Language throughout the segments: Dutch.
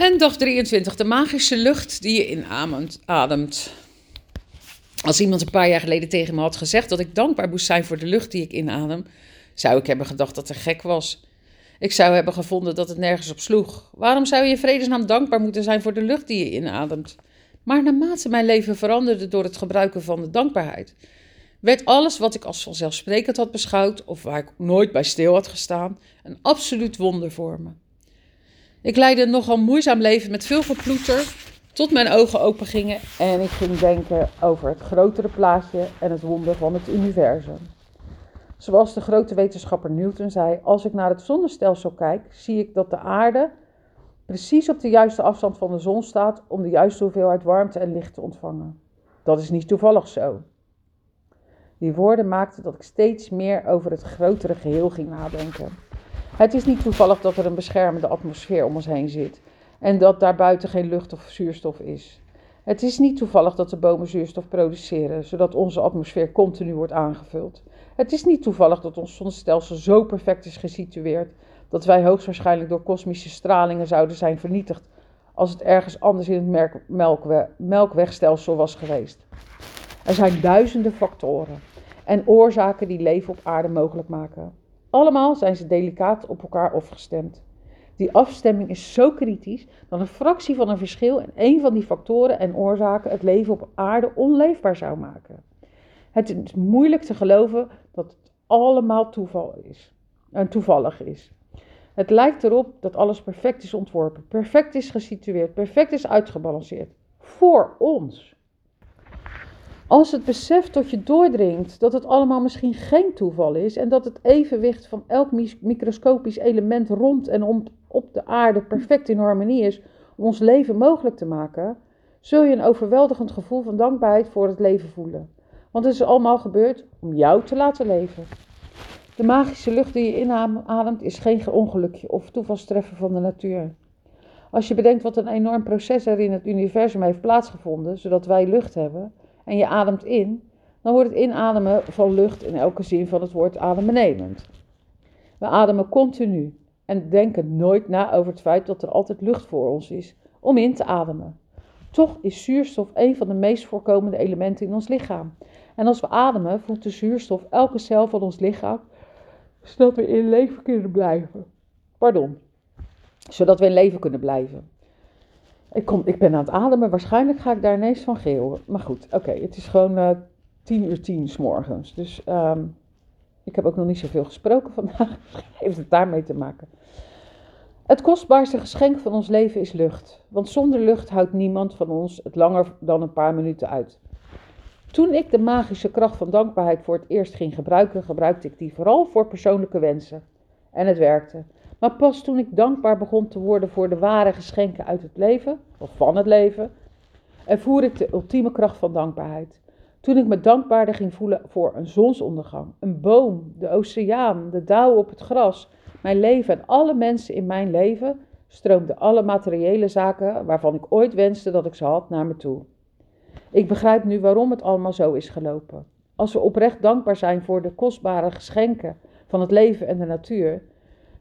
En dag 23, de magische lucht die je inademt. Als iemand een paar jaar geleden tegen me had gezegd dat ik dankbaar moest zijn voor de lucht die ik inadem, zou ik hebben gedacht dat er gek was. Ik zou hebben gevonden dat het nergens op sloeg. Waarom zou je in vredesnaam dankbaar moeten zijn voor de lucht die je inademt? Maar naarmate mijn leven veranderde door het gebruiken van de dankbaarheid, werd alles wat ik als vanzelfsprekend had beschouwd of waar ik nooit bij stil had gestaan, een absoluut wonder voor me. Ik leidde een nogal moeizaam leven met veel geploeter, tot mijn ogen open gingen en ik ging denken over het grotere plaatje en het wonder van het universum. Zoals de grote wetenschapper Newton zei: Als ik naar het zonnestelsel kijk, zie ik dat de aarde precies op de juiste afstand van de zon staat om de juiste hoeveelheid warmte en licht te ontvangen. Dat is niet toevallig zo. Die woorden maakten dat ik steeds meer over het grotere geheel ging nadenken. Het is niet toevallig dat er een beschermende atmosfeer om ons heen zit en dat daarbuiten geen lucht of zuurstof is. Het is niet toevallig dat de bomen zuurstof produceren, zodat onze atmosfeer continu wordt aangevuld. Het is niet toevallig dat ons zonnestelsel zo perfect is gesitueerd dat wij hoogstwaarschijnlijk door kosmische stralingen zouden zijn vernietigd als het ergens anders in het melkwe melkwegstelsel was geweest. Er zijn duizenden factoren en oorzaken die leven op aarde mogelijk maken. Allemaal zijn ze delicaat op elkaar afgestemd. Die afstemming is zo kritisch dat een fractie van een verschil in een van die factoren en oorzaken het leven op aarde onleefbaar zou maken. Het is moeilijk te geloven dat het allemaal toeval is en toevallig is. Het lijkt erop dat alles perfect is ontworpen, perfect is gesitueerd, perfect is uitgebalanceerd. Voor ons. Als het besef tot je doordringt dat het allemaal misschien geen toeval is en dat het evenwicht van elk microscopisch element rond en om, op de aarde perfect in harmonie is om ons leven mogelijk te maken, zul je een overweldigend gevoel van dankbaarheid voor het leven voelen. Want het is allemaal gebeurd om jou te laten leven. De magische lucht die je inademt is geen ongelukje of toevalstreffer van de natuur. Als je bedenkt wat een enorm proces er in het universum heeft plaatsgevonden, zodat wij lucht hebben, en je ademt in, dan wordt het inademen van lucht in elke zin van het woord adembenemend. We ademen continu en denken nooit na over het feit dat er altijd lucht voor ons is om in te ademen. Toch is zuurstof een van de meest voorkomende elementen in ons lichaam. En als we ademen, voelt de zuurstof elke cel van ons lichaam, zodat we in leven kunnen blijven. Pardon. Zodat we in leven kunnen blijven. Ik, kom, ik ben aan het ademen, waarschijnlijk ga ik daar ineens van geel. Maar goed, oké, het is gewoon uh, tien uur tien s morgens. Dus um, ik heb ook nog niet zoveel gesproken vandaag. Heeft het daarmee te maken. Het kostbaarste geschenk van ons leven is lucht. Want zonder lucht houdt niemand van ons het langer dan een paar minuten uit. Toen ik de magische kracht van dankbaarheid voor het eerst ging gebruiken, gebruikte ik die vooral voor persoonlijke wensen. En het werkte. Maar pas toen ik dankbaar begon te worden voor de ware geschenken uit het leven, of van het leven, ervoer ik de ultieme kracht van dankbaarheid. Toen ik me dankbaarder ging voelen voor een zonsondergang, een boom, de oceaan, de dauw op het gras, mijn leven en alle mensen in mijn leven, stroomden alle materiële zaken waarvan ik ooit wenste dat ik ze had naar me toe. Ik begrijp nu waarom het allemaal zo is gelopen. Als we oprecht dankbaar zijn voor de kostbare geschenken van het leven en de natuur,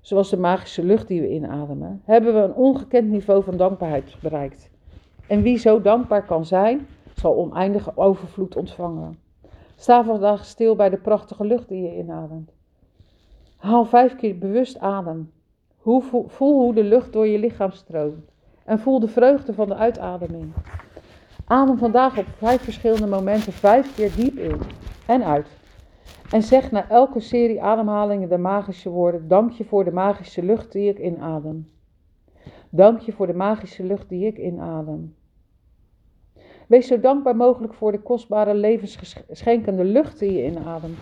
zoals de magische lucht die we inademen, hebben we een ongekend niveau van dankbaarheid bereikt. En wie zo dankbaar kan zijn, zal oneindige overvloed ontvangen. Sta vandaag stil bij de prachtige lucht die je inademt. Haal vijf keer bewust adem. Voel hoe de lucht door je lichaam stroomt. En voel de vreugde van de uitademing. Adem vandaag op vijf verschillende momenten vijf keer diep in en uit. En zeg na elke serie ademhalingen de magische woorden: Dank je voor de magische lucht die ik inadem. Dank je voor de magische lucht die ik inadem. Wees zo dankbaar mogelijk voor de kostbare levensgeschenkende lucht die je inademt.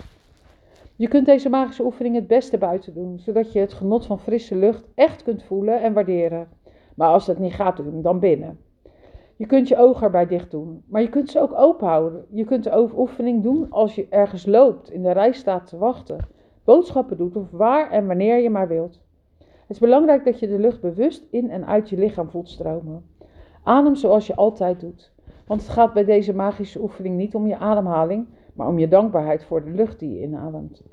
Je kunt deze magische oefening het beste buiten doen, zodat je het genot van frisse lucht echt kunt voelen en waarderen. Maar als dat niet gaat dan binnen. Je kunt je ogen erbij dicht doen, maar je kunt ze ook open houden. Je kunt de oefening doen als je ergens loopt, in de rij staat te wachten, boodschappen doet of waar en wanneer je maar wilt. Het is belangrijk dat je de lucht bewust in en uit je lichaam voelt stromen. Adem zoals je altijd doet. Want het gaat bij deze magische oefening niet om je ademhaling, maar om je dankbaarheid voor de lucht die je inademt.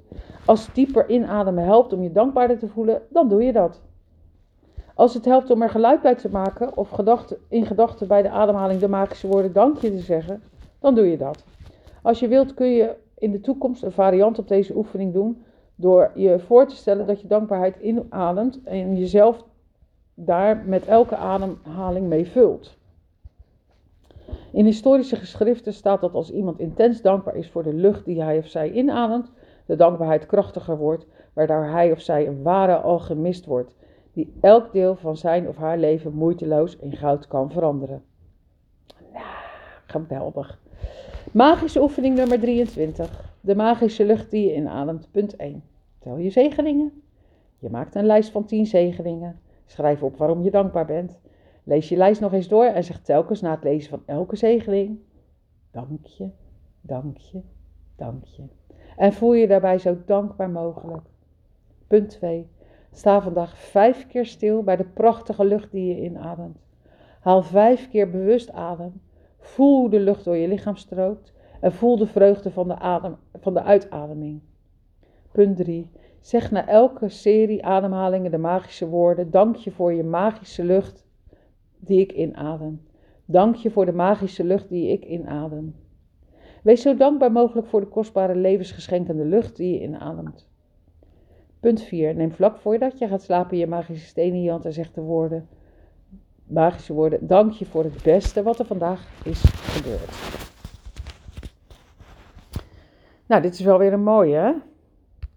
Als dieper inademen helpt om je dankbaarder te voelen, dan doe je dat. Als het helpt om er geluid bij te maken of gedachte, in gedachten bij de ademhaling de magische woorden dankje te zeggen, dan doe je dat. Als je wilt kun je in de toekomst een variant op deze oefening doen door je voor te stellen dat je dankbaarheid inademt en jezelf daar met elke ademhaling mee vult. In historische geschriften staat dat als iemand intens dankbaar is voor de lucht die hij of zij inademt, de dankbaarheid krachtiger wordt, waardoor hij of zij een ware alchemist wordt, die elk deel van zijn of haar leven moeiteloos in goud kan veranderen. Nou, geweldig. Magische oefening nummer 23. De magische lucht die je inademt. Punt 1. Tel je zegeningen. Je maakt een lijst van 10 zegeningen. Schrijf op waarom je dankbaar bent. Lees je lijst nog eens door en zeg telkens na het lezen van elke zegening: Dank je, dank je, dank je. En voel je daarbij zo dankbaar mogelijk. Punt 2. Sta vandaag vijf keer stil bij de prachtige lucht die je inademt. Haal vijf keer bewust adem. Voel hoe de lucht door je lichaam strookt en voel de vreugde van de, adem, van de uitademing. Punt 3. Zeg na elke serie ademhalingen de magische woorden: Dank je voor je magische lucht die ik inadem. Dank je voor de magische lucht die ik inadem. Wees zo dankbaar mogelijk voor de kostbare levensgeschenkende lucht die je inademt. Punt 4. Neem vlak voordat je gaat slapen je magische steen in je hand en zeg de woorden, magische woorden, dank je voor het beste wat er vandaag is gebeurd. Nou, dit is wel weer een mooie, hè?